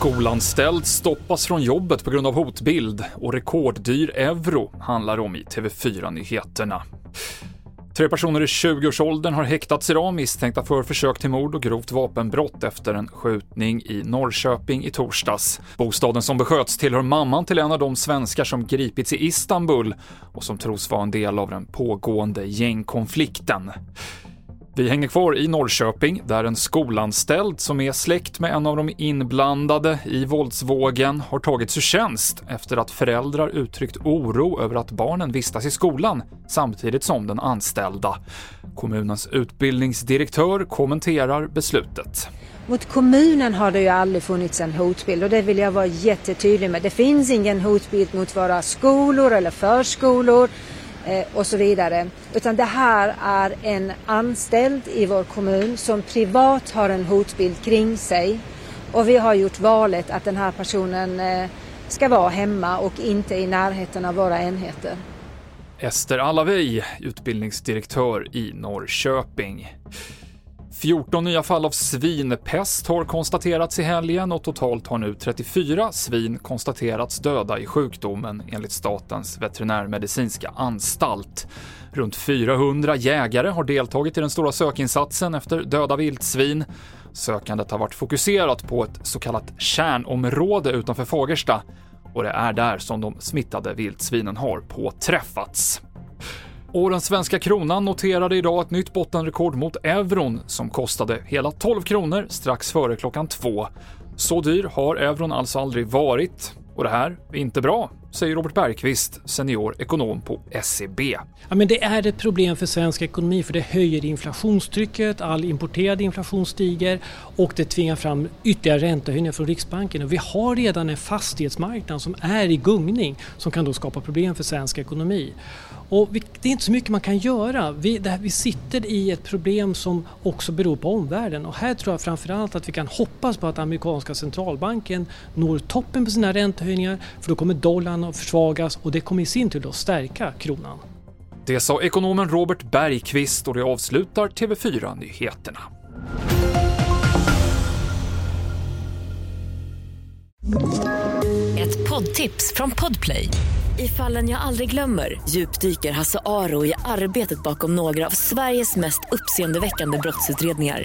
Skolanställd stoppas från jobbet på grund av hotbild och rekorddyr euro handlar om i TV4-nyheterna. Tre personer i 20-årsåldern har häktats idag misstänkta för försök till mord och grovt vapenbrott efter en skjutning i Norrköping i torsdags. Bostaden som besköts tillhör mamman till en av de svenskar som gripits i Istanbul och som tros vara en del av den pågående gängkonflikten. Vi hänger kvar i Norrköping där en skolanställd som är släkt med en av de inblandade i våldsvågen har tagits ur tjänst efter att föräldrar uttryckt oro över att barnen vistas i skolan samtidigt som den anställda. Kommunens utbildningsdirektör kommenterar beslutet. Mot kommunen har det ju aldrig funnits en hotbild och det vill jag vara jättetydlig med. Det finns ingen hotbild mot våra skolor eller förskolor Eh, och så vidare. Utan det här är en anställd i vår kommun som privat har en hotbild kring sig. Och vi har gjort valet att den här personen eh, ska vara hemma och inte i närheten av våra enheter. Ester Allavi, utbildningsdirektör i Norrköping. 14 nya fall av svinpest har konstaterats i helgen och totalt har nu 34 svin konstaterats döda i sjukdomen enligt Statens veterinärmedicinska anstalt. Runt 400 jägare har deltagit i den stora sökinsatsen efter döda vildsvin. Sökandet har varit fokuserat på ett så kallat kärnområde utanför Fagersta och det är där som de smittade vildsvinen har påträffats. Och den svenska kronan noterade idag ett nytt bottenrekord mot euron som kostade hela 12 kronor strax före klockan två. Så dyr har euron alltså aldrig varit. Och det här är inte bra, säger Robert Bergqvist, senior ekonom på SEB. Ja, men det är ett problem för svensk ekonomi för det höjer inflationstrycket, all importerad inflation stiger och det tvingar fram ytterligare räntehöjningar från Riksbanken. Och vi har redan en fastighetsmarknad som är i gungning som kan då skapa problem för svensk ekonomi. Och vi, det är inte så mycket man kan göra. Vi, här, vi sitter i ett problem som också beror på omvärlden och här tror jag framförallt att vi kan hoppas på att amerikanska centralbanken når toppen på sina räntehöjningar för då kommer dollarn att försvagas och det kommer i sin tur att stärka kronan. Det sa ekonomen Robert Bergqvist och det avslutar TV4-nyheterna. Ett poddtips från Podplay. I fallen jag aldrig glömmer djupdyker Hasse Aro i arbetet bakom några av Sveriges mest uppseendeväckande brottsutredningar.